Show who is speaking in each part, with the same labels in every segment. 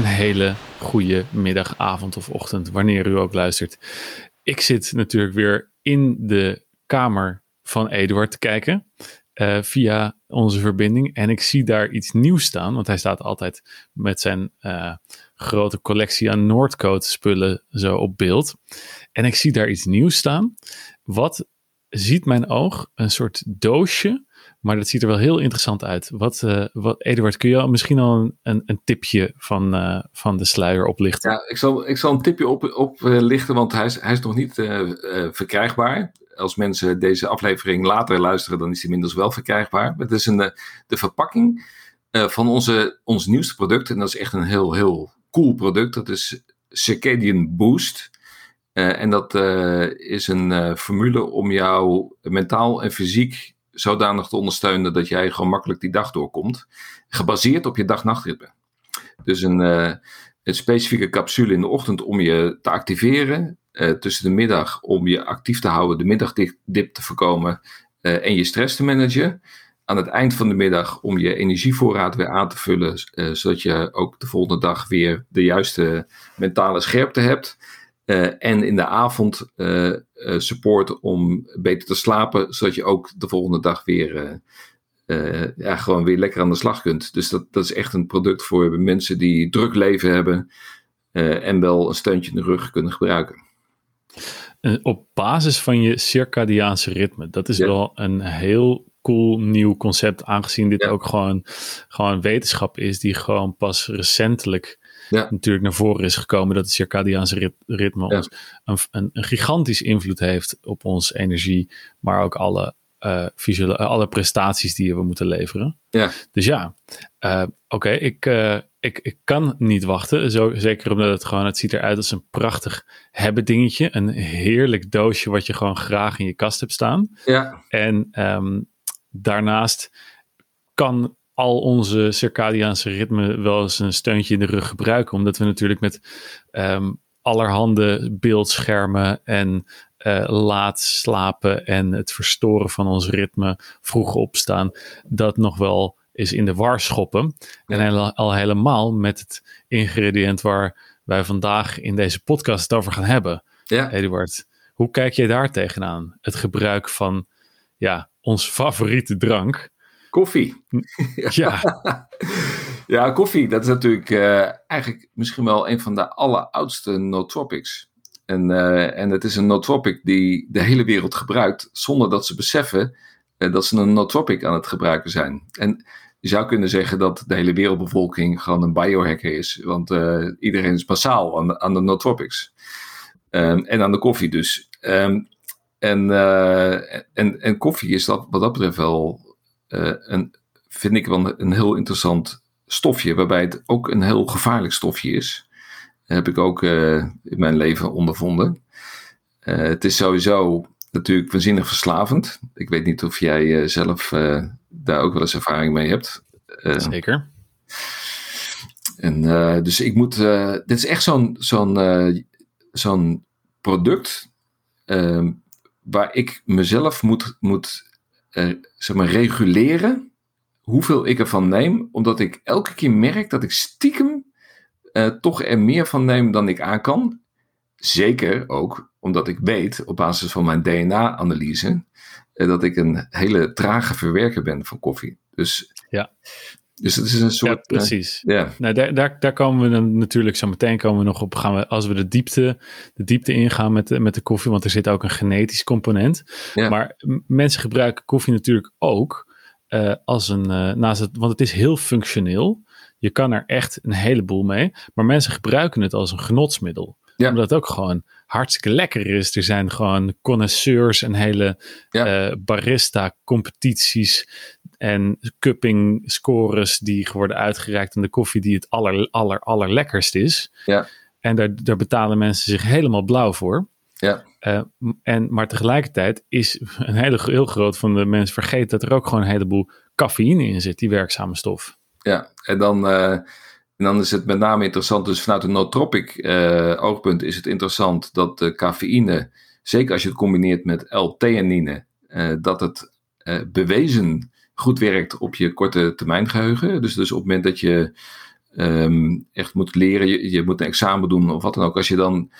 Speaker 1: Een hele goede middag, avond of ochtend, wanneer u ook luistert. Ik zit natuurlijk weer in de kamer van Eduard te kijken uh, via onze verbinding. En ik zie daar iets nieuws staan, want hij staat altijd met zijn uh, grote collectie aan Noordcoat spullen zo op beeld. En ik zie daar iets nieuws staan. Wat ziet mijn oog? Een soort doosje maar dat ziet er wel heel interessant uit. Wat, uh, wat Eduard, kun je misschien al een, een, een tipje van, uh, van de sluier oplichten?
Speaker 2: Ja, ik zal, ik zal een tipje oplichten, op, want hij is, hij is nog niet uh, verkrijgbaar. Als mensen deze aflevering later luisteren, dan is hij inmiddels wel verkrijgbaar. Het is een, de verpakking van onze, ons nieuwste product. En dat is echt een heel, heel cool product. Dat is Circadian Boost. en dat is een formule om jou mentaal en fysiek zodanig te ondersteunen dat jij gewoon makkelijk die dag doorkomt. Gebaseerd op je dag-nachtritme. Dus een, uh, een, specifieke capsule in de ochtend om je te activeren. Uh, tussen de middag om je actief te houden, de middagdip te voorkomen uh, en je stress te managen. Aan het eind van de middag om je energievoorraad weer aan te vullen, zodat je ook de volgende dag weer de juiste mentale scherpte hebt. Uh, en in de avond uh, support om beter te slapen, zodat je ook de volgende dag weer, ja, gewoon weer lekker aan de slag kunt. Dus dat, dat is echt een product voor mensen die druk leven hebben en wel een steuntje in de rug kunnen gebruiken.
Speaker 1: Op basis van je circadiaanse ritme, dat is wel een heel cool nieuw concept, aangezien dit ook gewoon, gewoon wetenschap is die gewoon pas recentelijk ja. natuurlijk naar voren is gekomen dat het circadiaanse ritme ons een, een, een, gigantisch invloed heeft op onze energie, maar ook alle, uh, visuele, alle prestaties die we moeten leveren. Ja. Dus ja, uh, oké, ik, uh, ik, ik kan niet wachten. Zo, zeker omdat het gewoon, het ziet eruit als een prachtig hebben dingetje. Een heerlijk doosje wat je gewoon graag in je kast hebt staan. Ja. En um, daarnaast kan al onze circadiaanse ritme wel eens een steuntje in de rug gebruiken. Omdat we natuurlijk met um, allerhande beeldschermen en uh, laat slapen en het verstoren van ons ritme, vroeg opstaan, dat nog wel is in de war schoppen. En al helemaal met het ingrediënt waar wij vandaag in deze podcast het over gaan hebben. Ja. Eduard, hoe kijk jij daar tegenaan? Het gebruik van ja, ons favoriete drank
Speaker 2: Koffie.
Speaker 1: Ja.
Speaker 2: ja, koffie, dat is natuurlijk uh, eigenlijk misschien wel een van de alleroudste nootropics. En, uh, en het is een nootropic die de hele wereld gebruikt zonder dat ze beseffen uh, dat ze een nootropic aan het gebruiken zijn. En je zou kunnen zeggen dat de hele wereldbevolking gewoon een biohacker is, want iedereen is massaal aan de, aan de nootropics. Um, en aan de koffie dus. Um, en, en, en koffie is dat, wat dat betreft wel een, vind ik wel een, heel interessant stofje, waarbij het ook een heel gevaarlijk stofje is. Dat heb ik ook uh, in mijn leven ondervonden. Uh, het is sowieso natuurlijk waanzinnig verslavend. Ik weet niet of jij zelf daar ook wel eens ervaring mee hebt.
Speaker 1: Zeker.
Speaker 2: En dus ik moet, dit is echt zo'n zo'n zo'n product waar ik mezelf moet, moet uh, zeg maar, reguleren hoeveel ik ervan neem, omdat ik elke keer merk dat ik stiekem uh, toch er meer van neem dan ik aan kan. Zeker ook omdat ik weet, op basis van mijn DNA-analyse, uh, dat ik een hele trage verwerker ben van koffie. Dus
Speaker 1: ja.
Speaker 2: Dus het is een soort.
Speaker 1: Ja, precies. Uh, yeah. nou, daar, daar, daar komen we dan natuurlijk zo meteen komen we nog op. Gaan we, als we de diepte, de diepte ingaan met de, met de koffie, want er zit ook een genetisch component. Yeah. Maar mensen gebruiken koffie natuurlijk ook uh, als een. Uh, naast het, want het is heel functioneel. Je kan er echt een heleboel mee. Maar mensen gebruiken het als een genotsmiddel. Omdat het ook gewoon hartstikke lekker is. Er zijn gewoon connoisseurs en hele ja. uh, barista-competities en cupping scores die worden uitgereikt aan de koffie die het aller, aller, allerlekkerst is. Ja. En daar, daar betalen mensen zich helemaal blauw voor. Ja. Uh, en, maar tegelijkertijd is een hele, heel groot van de mensen vergeten dat er ook gewoon een heleboel cafeïne in zit, die werkzame stof.
Speaker 2: Ja, en dan, uh, en dan is het met name interessant, dus vanuit een nootropic uh, oogpunt is het interessant dat de cafeïne, zeker als je het combineert met L-theanine, dat het bewezen goed werkt op je korte termijn geheugen. Dus, dus op het moment dat je ehm, echt moet leren, je, moet een examen doen of wat dan ook. Als je dan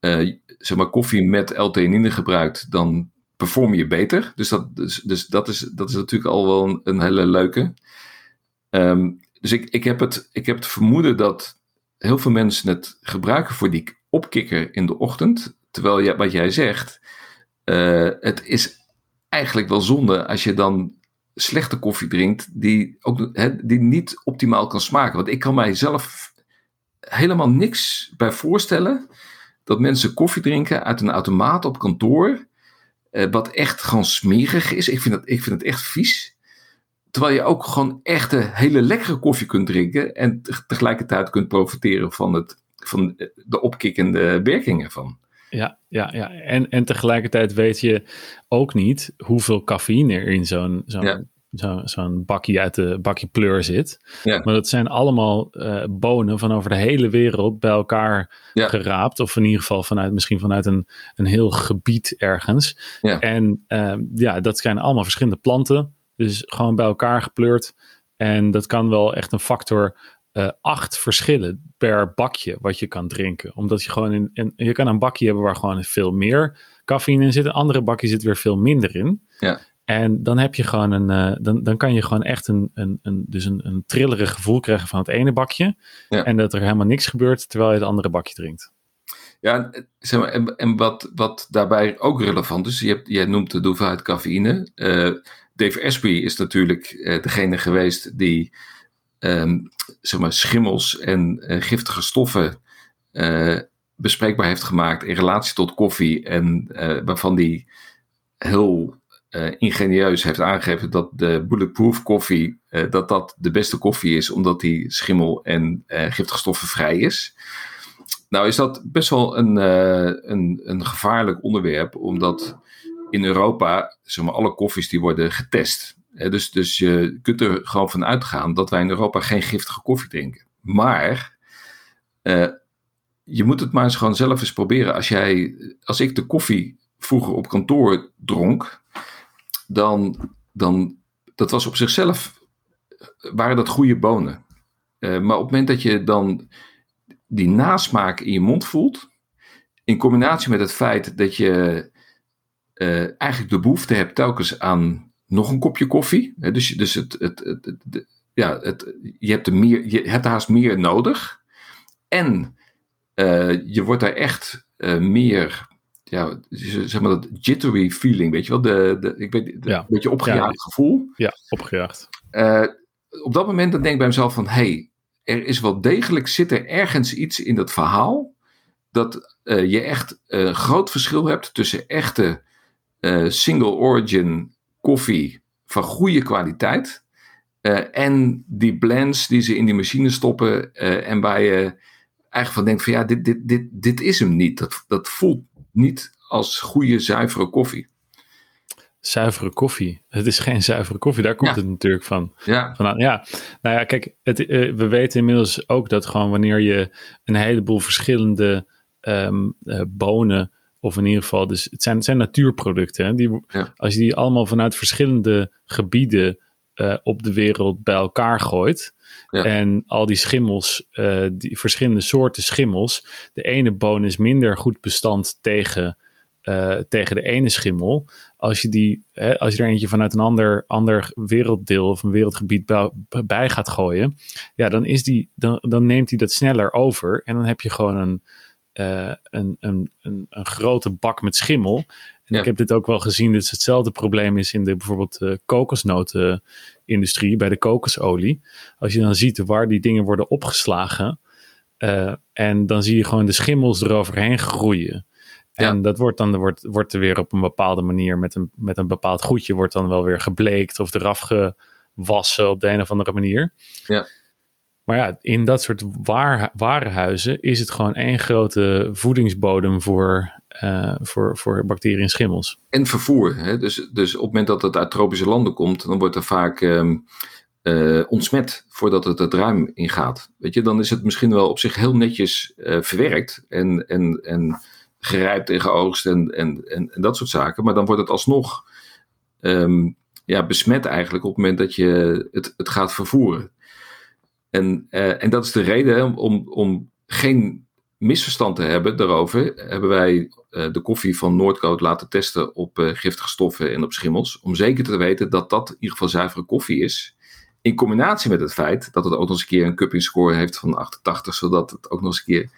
Speaker 2: uh, zeg maar koffie met L-theanine gebruikt, dan perform je beter. Dus dat, dus, dus dat, is, dat is natuurlijk al wel een, een hele leuke. Um, dus ik, ik, heb het, ik heb het vermoeden dat heel veel mensen het gebruiken voor die opkikker in de ochtend. Terwijl je, wat jij zegt, uh, het is eigenlijk wel zonde als je dan slechte koffie drinkt die, ook, die niet optimaal kan smaken. Want ik kan mijzelf helemaal niks bij voorstellen dat mensen koffie drinken uit een automaat op kantoor, eh, wat echt gewoon smerig is. Ik vind, het, ik vind het echt vies. Terwijl je ook gewoon echte hele lekkere koffie kunt drinken en tegelijkertijd kunt profiteren van, het, van de opkikkende werkingen van.
Speaker 1: Ja, ja, ja. En, en tegelijkertijd weet je ook niet hoeveel cafeïne er in zo'n zo'n zo'n zo bakje uit de bakje pleur zit. Ja. Maar dat zijn allemaal uh, bonen van over de hele wereld bij elkaar geraapt. Of in ieder geval vanuit, misschien vanuit een, een heel gebied ergens. Ja. En uh, ja, dat zijn allemaal verschillende planten. Dus gewoon bij elkaar gepleurd. En dat kan wel echt een factor uh, acht verschillen per bakje wat je kan drinken. Omdat je gewoon in, in, je kan een bakje hebben waar gewoon veel meer cafeïne in zit. Een andere bakje zit weer veel minder in. Ja. En dan heb je gewoon een, uh, dan, dan kan je gewoon echt een, een, een, dus een, een trillerig gevoel krijgen van het ene bakje. Ja. En dat er helemaal niks gebeurt terwijl je het andere bakje drinkt.
Speaker 2: Ja, zeg maar, en, en wat, wat daarbij ook relevant is, je hebt, jij noemt de hoeveelheid cafeïne. Uh, Dave Asprey is natuurlijk uh, degene geweest die um, zeg maar, schimmels en uh, giftige stoffen bespreekbaar heeft gemaakt in relatie tot koffie. En waarvan die heel ingenieus heeft aangegeven dat de bulletproof koffie dat dat de beste koffie is, omdat die schimmel en giftige stoffen vrij is. Nou is dat best wel een, een, een gevaarlijk onderwerp, omdat in Europa, zeg maar, alle koffies die worden getest. dus, dus je kunt er gewoon van uitgaan dat wij in Europa geen giftige koffie drinken. Maar uh, je moet het maar eens gewoon zelf eens proberen. Als, jij, als ik de koffie vroeger op kantoor dronk, dan, dan dat was op zichzelf, waren dat goede bonen. Uh, maar op het moment dat je dan die nasmaak in je mond voelt, in combinatie met het feit dat je uh, eigenlijk de behoefte hebt telkens aan nog een kopje koffie. dus dus het, het, het, ja, het, je, hebt er meer, je hebt haast meer nodig. En uh, je wordt daar echt uh, meer, ja, zeg maar dat jittery feeling, weet je wel? De, de, ik weet, de, ja. een beetje opgejaagd ja. gevoel.
Speaker 1: Ja, opgejaagd.
Speaker 2: op dat moment dan denk ik bij mezelf van, hey, er is wel degelijk, zit er ergens iets in dat verhaal dat je echt een groot verschil hebt tussen echte uh, single origin koffie van goede kwaliteit. Uh, en die blends die ze in die machine stoppen uh, en waar je eigenlijk van denkt van ja, dit, dit, dit, dit is hem niet. Dat, dat voelt niet als goede zuivere koffie.
Speaker 1: Zuivere koffie. Het is geen zuivere koffie, daar komt ja. het natuurlijk van. Ja. Vandaan. ja. Nou ja, kijk, het, we weten inmiddels ook dat gewoon wanneer je een heleboel verschillende um, bonen of in ieder geval, dus het zijn, het zijn natuurproducten. Hè, die, Als je die allemaal vanuit verschillende gebieden uh, op de wereld bij elkaar gooit. Ja. En al die schimmels, uh, die verschillende soorten schimmels. De ene boon is minder goed bestand tegen, uh, tegen de ene schimmel. Als je, die, hè, als je er eentje vanuit een ander, ander werelddeel of een wereldgebied bij, bij gaat gooien. Ja, dan, is die, dan, dan neemt hij dat sneller over. En dan heb je gewoon een, uh, een, een, een, een, grote bak met schimmel. En ik heb dit ook wel gezien, dat het hetzelfde probleem is in de bijvoorbeeld uh, kokosnotenindustrie, bij de kokosolie. Als je dan ziet waar die dingen worden opgeslagen, uh, en dan zie je gewoon de schimmels eroverheen groeien. En ja. dat wordt dan wordt, wordt er weer op een bepaalde manier met een, met een bepaald goedje wordt dan wel weer gebleekt of eraf gewassen op de een of andere manier. Ja. Maar ja, in dat soort waar, warenhuizen is het gewoon één grote voedingsbodem voor, uh, voor, voor bacteriën en schimmels.
Speaker 2: En vervoer. Hè? Dus, dus op het moment dat het uit tropische landen komt, dan wordt er vaak um, uh, ontsmet voordat het het ruim ingaat. Weet je, dan is het misschien wel op zich heel netjes uh, verwerkt en, en, en gerijpt en geoogst en, en, en, dat soort zaken. Maar dan wordt het alsnog um, ja, besmet eigenlijk op het moment dat je het, het gaat vervoeren. En, en dat is de reden om, om geen misverstand te hebben daarover, hebben wij de koffie van Noordcoat laten testen op giftige stoffen en op schimmels. Om zeker te weten dat dat in ieder geval zuivere koffie is. In combinatie met het feit dat het ook nog eens een keer een cupping score heeft van 88, zodat het ook nog eens een keer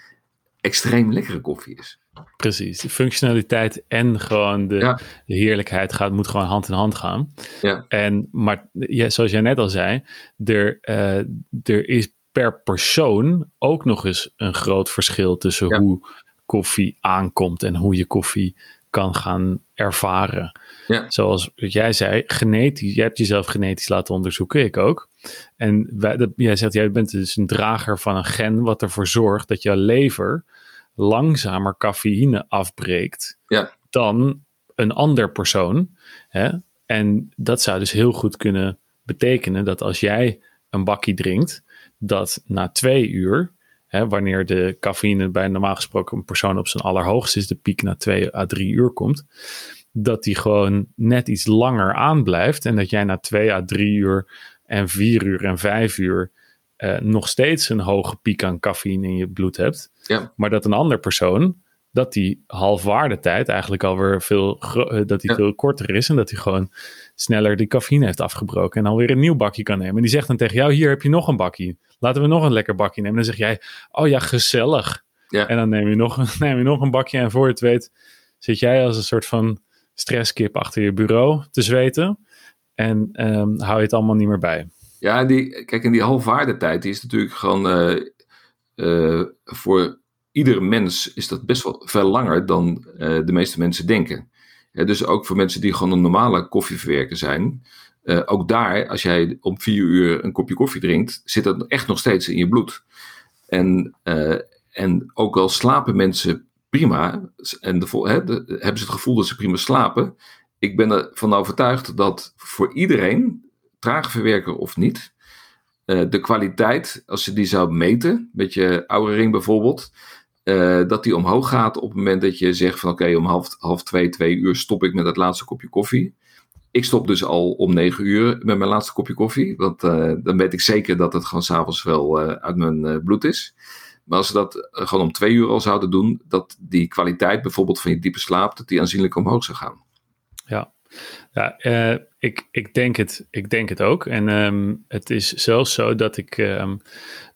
Speaker 2: extreem lekkere koffie is.
Speaker 1: Precies, de functionaliteit en gewoon de, de, heerlijkheid gaat, moet gewoon hand in hand gaan.
Speaker 2: Ja.
Speaker 1: En, maar ja, zoals jij net al zei, er, uh, er is per persoon ook nog eens een groot verschil tussen hoe koffie aankomt en hoe je koffie kan gaan ervaren.
Speaker 2: Ja.
Speaker 1: Zoals jij zei, genetisch, jij hebt jezelf genetisch laten onderzoeken, ik ook. En wij, dat, jij zegt, jij bent dus een drager van een gen wat ervoor zorgt dat jouw lever langzamer cafeïne afbreekt
Speaker 2: ja.
Speaker 1: dan een ander persoon. Hè? En dat zou dus heel goed kunnen betekenen dat als jij een bakkie drinkt, dat na twee uur, hè, wanneer de cafeïne bij normaal gesproken een persoon op zijn allerhoogst is, de piek na twee à drie uur komt, dat die gewoon net iets langer aanblijft en dat jij na twee à drie uur en vier uur en vijf uur uh, nog steeds een hoge piek aan cafeïne in je bloed hebt.
Speaker 2: Ja.
Speaker 1: Maar dat een ander persoon, dat die halfwaardetijd eigenlijk alweer veel, uh, dat die veel korter is. En dat hij gewoon sneller die cafeïne heeft afgebroken. En alweer een nieuw bakje kan nemen. En die zegt dan tegen jou, hier heb je nog een bakje. Laten we nog een lekker bakje nemen. En dan zeg jij, oh ja, gezellig.
Speaker 2: Ja.
Speaker 1: En dan neem je, nog, neem je nog een bakje. En voor je het weet zit jij als een soort van stresskip achter je bureau te zweten. En um, hou je het allemaal niet meer bij.
Speaker 2: Ja, die, kijk, en die halfwaardetijd die is natuurlijk gewoon uh, uh, voor iedere mens is dat best wel veel langer dan uh, de meeste mensen denken. Dus ook voor mensen die gewoon een normale koffieverwerker zijn. ook daar, als jij om vier uur een kopje koffie drinkt, zit dat echt nog steeds in je bloed. En, en ook al slapen mensen prima, en de, hè, de, hebben ze het gevoel dat ze prima slapen. Ik ben ervan overtuigd dat voor iedereen traagverwerker of niet. Uh, de kwaliteit, als je die zou meten, met je oude ring bijvoorbeeld, uh, dat die omhoog gaat op het moment dat je zegt van oké, om half, half twee, twee uur stop ik met het laatste kopje koffie. Ik stop dus al om negen uur met mijn laatste kopje koffie, want uh, dan weet ik zeker dat het gewoon s'avonds wel uit mijn bloed is. Maar als ze dat gewoon om twee uur al zouden doen, dat die kwaliteit bijvoorbeeld van je diepe slaap, dat die aanzienlijk omhoog zou gaan.
Speaker 1: Ja, ja, uh, ik, ik, denk het, ik denk het ook. En um, het is zelfs zo dat ik um,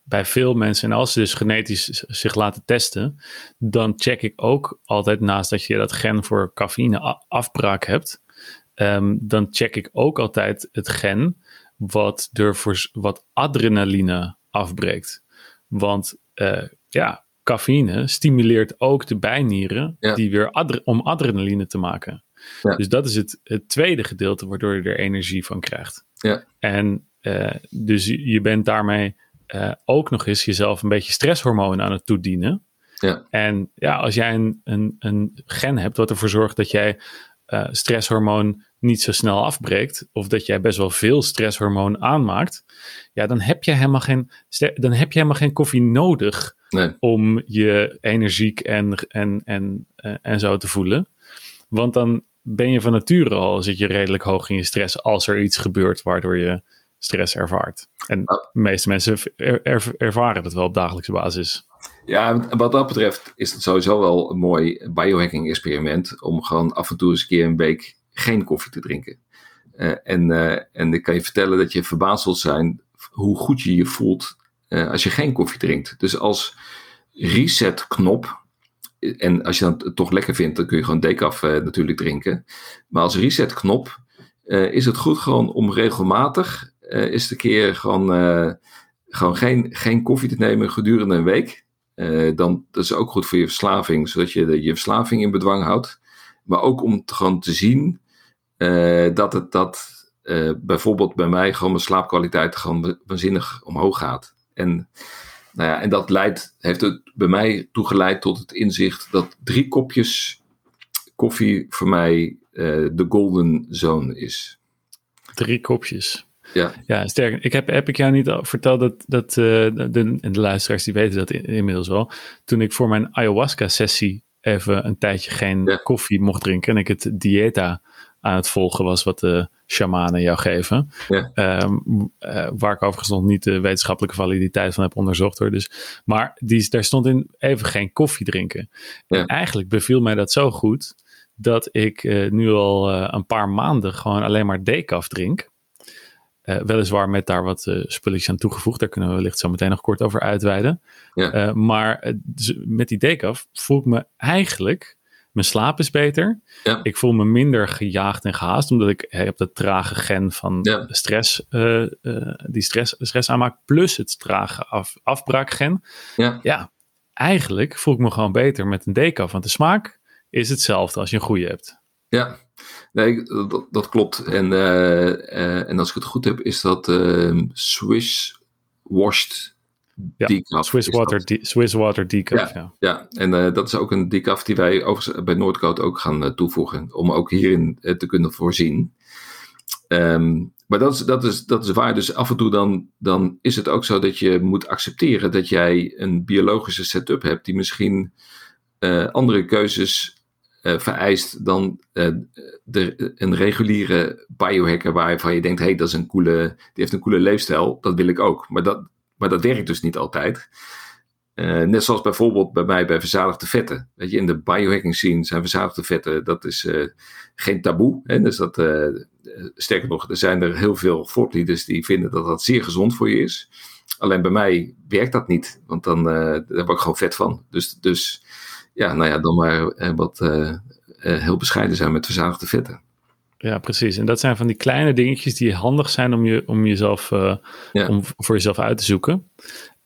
Speaker 1: bij veel mensen, en als ze dus genetisch zich laten testen, dan check ik ook altijd naast dat je dat gen voor cafeïne afbraak hebt, um, dan check ik ook altijd het gen wat, ervoor, wat adrenaline afbreekt. Want uh, ja, cafeïne stimuleert ook de bijnieren
Speaker 2: ja.
Speaker 1: die weer adre om adrenaline te maken.
Speaker 2: Ja.
Speaker 1: Dus dat is het, het, tweede gedeelte waardoor je er energie van krijgt.
Speaker 2: Ja.
Speaker 1: En uh, dus je bent daarmee uh, ook nog eens jezelf een beetje stresshormoon aan het toedienen.
Speaker 2: Ja.
Speaker 1: En ja, als jij een, een, een gen hebt wat ervoor zorgt dat jij uh, stresshormoon niet zo snel afbreekt, of dat jij best wel veel stresshormoon aanmaakt, ja, dan heb je helemaal geen, dan heb je helemaal geen koffie nodig
Speaker 2: nee.
Speaker 1: om je energiek en, en, en, en zo te voelen. Want dan ben je van nature al, zit je redelijk hoog in je stress als er iets gebeurt waardoor je stress ervaart. En de meeste mensen er, er, ervaren dat wel op dagelijkse basis.
Speaker 2: Ja, wat dat betreft is het sowieso wel een mooi biohacking experiment om gewoon af en toe eens een keer een week geen koffie te drinken. Uh, en, uh, en ik kan je vertellen dat je verbaasd zult zijn hoe goed je je voelt uh, als je geen koffie drinkt. Dus als resetknop, en als je dat toch lekker vindt, dan kun je gewoon decaf natuurlijk drinken. Maar als resetknop is het goed gewoon om regelmatig eens een keer gewoon, gewoon geen, geen koffie te nemen gedurende een week. dan, dat is ook goed voor je verslaving, zodat je je verslaving in bedwang houdt. Maar ook om te, gewoon te zien uh, dat het dat uh, bijvoorbeeld bij mij gewoon mijn slaapkwaliteit gewoon waanzinnig omhoog gaat. En, nou ja, en dat leidt, heeft het bij mij toegeleid tot het inzicht dat drie kopjes koffie voor mij uh, de golden zone is.
Speaker 1: Drie kopjes.
Speaker 2: Ja.
Speaker 1: ja, sterk. Ik heb, heb ik jou niet verteld dat, dat de, de, de luisteraars die weten dat inmiddels wel. Toen ik voor mijn ayahuasca-sessie even een tijdje geen
Speaker 2: ja.
Speaker 1: koffie mocht drinken en ik het dieta aan het volgen was wat de shamanen jou geven.
Speaker 2: Ja.
Speaker 1: Ehm, eh, waar ik overigens nog niet de wetenschappelijke validiteit van heb onderzocht. Hoor. Dus, maar die, daar stond in even geen koffie drinken.
Speaker 2: Ja.
Speaker 1: En eigenlijk beviel mij dat zo goed dat ik eh, nu al eh, een paar maanden gewoon alleen maar decaf drink. Weliswaar met daar wat spulletjes aan toegevoegd. Daar kunnen we wellicht zo meteen nog kort over uitweiden.
Speaker 2: Ja.
Speaker 1: Maar dus met die decaf voel ik me eigenlijk... Mijn slaap is beter.
Speaker 2: Ja.
Speaker 1: Ik voel me minder gejaagd en gehaast. Omdat ik heb dat trage gen van
Speaker 2: Ja.
Speaker 1: stress... eh, eh, die stress, stress aanmaakt. Plus het trage af, afbraakgen.
Speaker 2: Ja.
Speaker 1: Ja, eigenlijk voel ik me gewoon beter met een decaf. Want de smaak is hetzelfde als je een goede hebt.
Speaker 2: Ja, nee, dat, dat klopt. En, eh, en als ik het goed heb, is dat eh, Swiss washed
Speaker 1: Ja,
Speaker 2: decaf.
Speaker 1: Swiss
Speaker 2: is
Speaker 1: water, de- Swiss water decaf, ja.
Speaker 2: Ja, en eh, dat is ook een decaf die wij overigens bij Noordcoat ook gaan eh, toevoegen. Om ook hierin eh, te kunnen voorzien. Ehm, maar dat is, dat, is, dat is waar. Dus af en toe dan, dan is het ook zo dat je moet accepteren dat jij een biologische setup hebt die misschien andere keuzes vereist dan de, een reguliere biohacker waarvan je denkt, hé, hey, dat is een coole, die heeft een coole leefstijl, dat wil ik ook. Maar dat, maar dat werkt dus niet altijd. Eh, net zoals bijvoorbeeld bij mij bij verzadigde vetten. Weet je, in de biohacking scene zijn verzadigde vetten, dat is eh, geen taboe. Hè? Dus dat, eh, sterker nog, er zijn er heel veel voortleaders die vinden dat dat zeer gezond voor je is. Alleen bij mij werkt dat niet, want dan daar word ik gewoon vet van. Dus, dus ja, nou ja, dan maar wat heel bescheiden zijn met verzadigde vetten.
Speaker 1: Ja, precies. En dat zijn van die kleine dingetjes die handig zijn om, je, om, jezelf, eh,
Speaker 2: Ja.
Speaker 1: om voor jezelf uit te zoeken.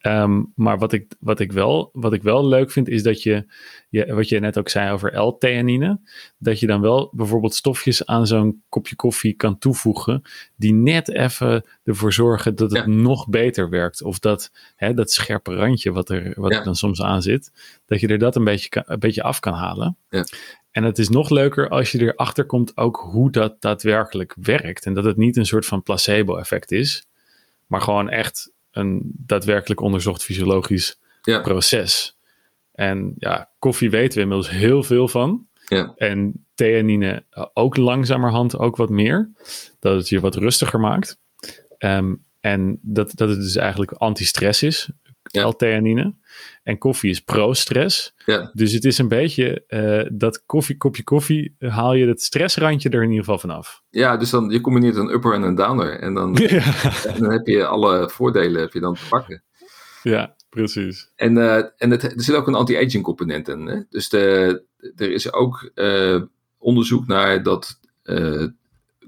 Speaker 1: Ehm, maar wat ik, wat, ik wel, wat ik wel leuk vind, is dat je, je wat je net ook zei over L-theanine, dat je dan wel bijvoorbeeld stofjes aan zo'n kopje koffie kan toevoegen, die net even ervoor zorgen dat het
Speaker 2: Ja.
Speaker 1: nog beter werkt. Of dat, hè, dat scherpe randje wat er, wat
Speaker 2: Ja.
Speaker 1: er dan soms aan zit, dat je er dat een beetje, een beetje af kan halen.
Speaker 2: Ja.
Speaker 1: En het is nog leuker als je erachter komt ook hoe dat daadwerkelijk werkt. En dat het niet een soort van placebo-effect is, maar gewoon echt een daadwerkelijk onderzocht fysiologisch
Speaker 2: Ja,
Speaker 1: proces. En ja, koffie weten we inmiddels heel veel van.
Speaker 2: ja,
Speaker 1: En theanine eh, ook langzamerhand ook wat meer. Dat het je wat rustiger maakt. Ehm, en dat, dat het dus eigenlijk anti-stress is.
Speaker 2: Ja.
Speaker 1: L-theanine. En koffie is pro-stress.
Speaker 2: ja,
Speaker 1: Dus het is een beetje eh, dat koffie, kopje koffie, haal je het stressrandje er in ieder geval vanaf.
Speaker 2: ja, dus dan je combineert een upper en een downer. En dan,
Speaker 1: ja,
Speaker 2: en dan heb je alle voordelen heb je dan te pakken.
Speaker 1: ja, precies.
Speaker 2: En, eh, en het, er zit ook een anti-aging component in. Hè? Dus de, er is ook eh, onderzoek naar dat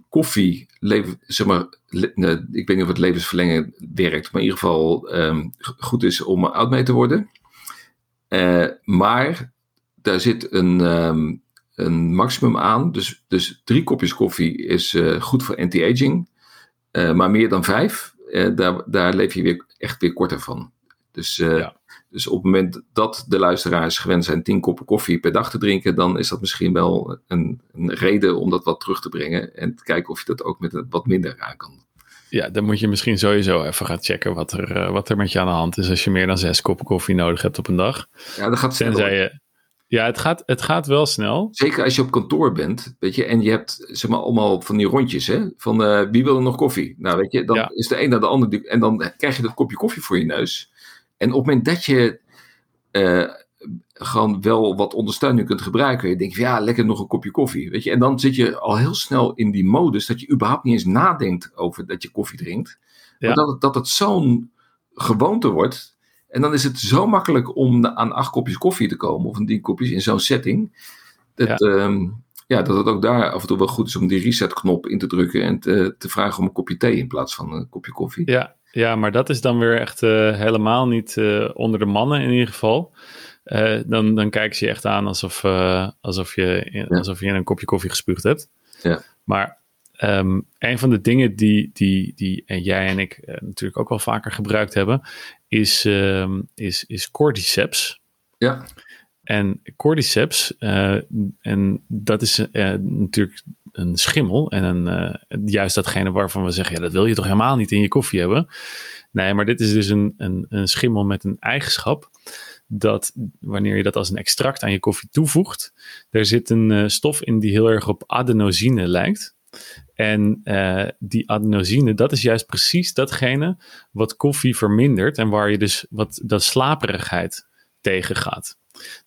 Speaker 2: koffie, leven, zeg maar, nee, ik weet niet of het levensverlengen werkt, maar in ieder geval ehm, goed is om oud mee te worden. Eh, maar daar zit een, ehm, een maximum aan. Dus, dus drie kopjes koffie is eh, goed voor anti-aging. Eh, maar meer dan vijf, eh, daar, daar leef je weer, echt weer korter van. Dus, eh,
Speaker 1: Ja.
Speaker 2: Dus op het moment dat de luisteraars gewend zijn tien koppen koffie per dag te drinken, dan is dat misschien wel een, een reden om dat wat terug te brengen. En te kijken of je dat ook met een wat minder aan kan.
Speaker 1: Ja, dan moet je misschien sowieso even gaan checken wat er, eh, wat er met je aan de hand is als je meer dan zes koppen koffie nodig hebt op een dag.
Speaker 2: Ja, dat gaat snel.
Speaker 1: Je. Ja, het gaat, het gaat wel snel.
Speaker 2: Zeker als je op kantoor bent, weet je, en je hebt zeg maar allemaal van die rondjes, hè, van eh, wie wil er nog koffie? Nou, weet je, dan
Speaker 1: Ja.
Speaker 2: is de een naar de ander, en dan krijg je dat kopje koffie voor je neus. En op het moment dat je eh, gewoon wel wat ondersteuning kunt gebruiken, je denkt van ja, lekker nog een kopje koffie, weet je, en dan zit je al heel snel in die modus dat je überhaupt niet eens nadenkt over dat je koffie drinkt,
Speaker 1: Ja.
Speaker 2: maar dat, het- dat het zo'n gewoonte wordt. En dan is het zo makkelijk om aan acht kopjes koffie te komen, of een tien kopjes in zo'n setting. Dat, ja. ja, dat het ook daar af en toe wel goed is om die resetknop in te drukken en te, te vragen om een kopje thee in plaats van een kopje koffie.
Speaker 1: Ja, ja maar dat is dan weer echt eh, helemaal niet eh, onder de mannen in ieder geval. Eh, dan, dan kijken ze je echt aan alsof, alsof, je, in,
Speaker 2: Ja.
Speaker 1: alsof je in een kopje koffie gespuugd hebt.
Speaker 2: Ja.
Speaker 1: Maar ehm, een van de dingen die, die, die en jij en ik natuurlijk ook wel vaker gebruikt hebben, is, ehm, is, is cordyceps.
Speaker 2: Ja,
Speaker 1: En cordyceps, en dat is natuurlijk een schimmel. En een, eh, juist datgene waarvan we zeggen, ja, dat wil je toch helemaal niet in je koffie hebben. Nee, maar dit is dus een, een, een schimmel met een eigenschap. Dat wanneer je dat als een extract aan je koffie toevoegt, er zit een eh, stof in die heel erg op adenosine lijkt. En uh, die adenosine, dat is juist precies datgene wat koffie vermindert en waar je dus wat dat slaperigheid tegen gaat.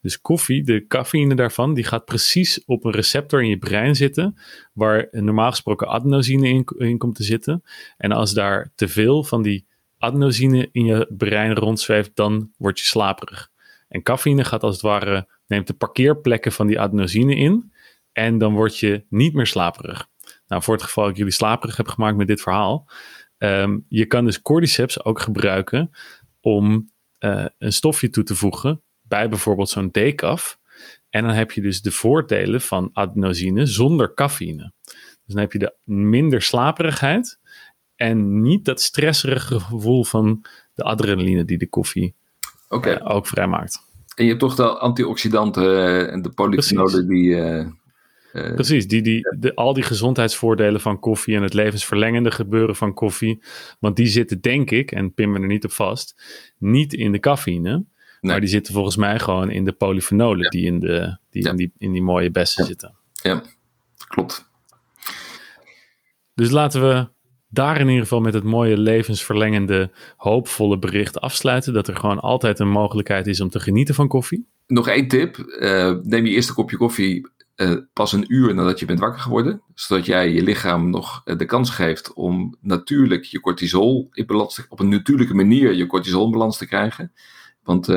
Speaker 1: Dus koffie, de cafeïne daarvan, die gaat precies op een receptor in je brein zitten, waar normaal gesproken adenosine in, komt te zitten. En als daar te veel van die adenosine in je brein rondzweeft, dan word je slaperig. En cafeïne gaat als het ware, neemt de parkeerplekken van die adenosine in. En dan word je niet meer slaperig. Nou, voor het geval dat ik jullie slaperig heb gemaakt met dit verhaal. Um, je kan dus cordyceps ook gebruiken om uh, een stofje toe te voegen bij bijvoorbeeld zo'n decaf. En dan heb je dus de voordelen van adenosine zonder cafeïne. Dus dan heb je de minder slaperigheid en niet dat stresserige gevoel van de adrenaline die de koffie okay. uh, ook vrijmaakt.
Speaker 2: En je hebt toch de antioxidanten en de polyfenolen die... Uh,
Speaker 1: Precies, die, die, de, al die gezondheidsvoordelen van koffie en het levensverlengende gebeuren van koffie. Want die zitten, denk ik, en pin me er niet op vast, niet in de cafeïne. Maar die zitten volgens mij gewoon in de polyfenolen die, in, de, die, in, die in die mooie bessen zitten.
Speaker 2: Ja, klopt.
Speaker 1: Dus laten we daar in ieder geval met het mooie levensverlengende, hoopvolle bericht afsluiten. Dat er gewoon altijd een mogelijkheid is om te genieten van koffie.
Speaker 2: Nog één tip. Uh, neem je eerste kopje koffie uh, pas een uur nadat je bent wakker geworden. Zodat jij je lichaam nog uh, de kans geeft om natuurlijk je cortisol in balans te, op een natuurlijke manier je cortisol in balans te krijgen. Want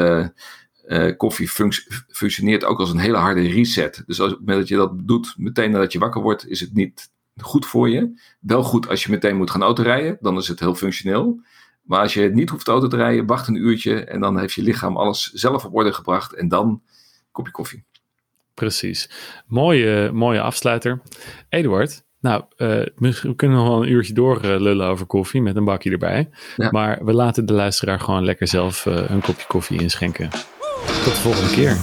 Speaker 2: koffie functioneert ook als een hele harde reset. Dus als, met dat je dat doet meteen nadat je wakker wordt, is het niet goed voor je. Wel goed als je meteen moet gaan autorijden, dan is het heel functioneel. Maar als je niet hoeft auto te rijden, wacht een uurtje en dan heeft je lichaam alles zelf op orde gebracht en dan kopje koffie.
Speaker 1: Precies. Mooie, mooie afsluiter. Eduard, nou, uh, we kunnen nog wel een uurtje door uh, lullen over koffie met een bakje erbij. Ja. Maar we laten de luisteraar gewoon lekker zelf uh, een kopje koffie inschenken. Tot de volgende keer.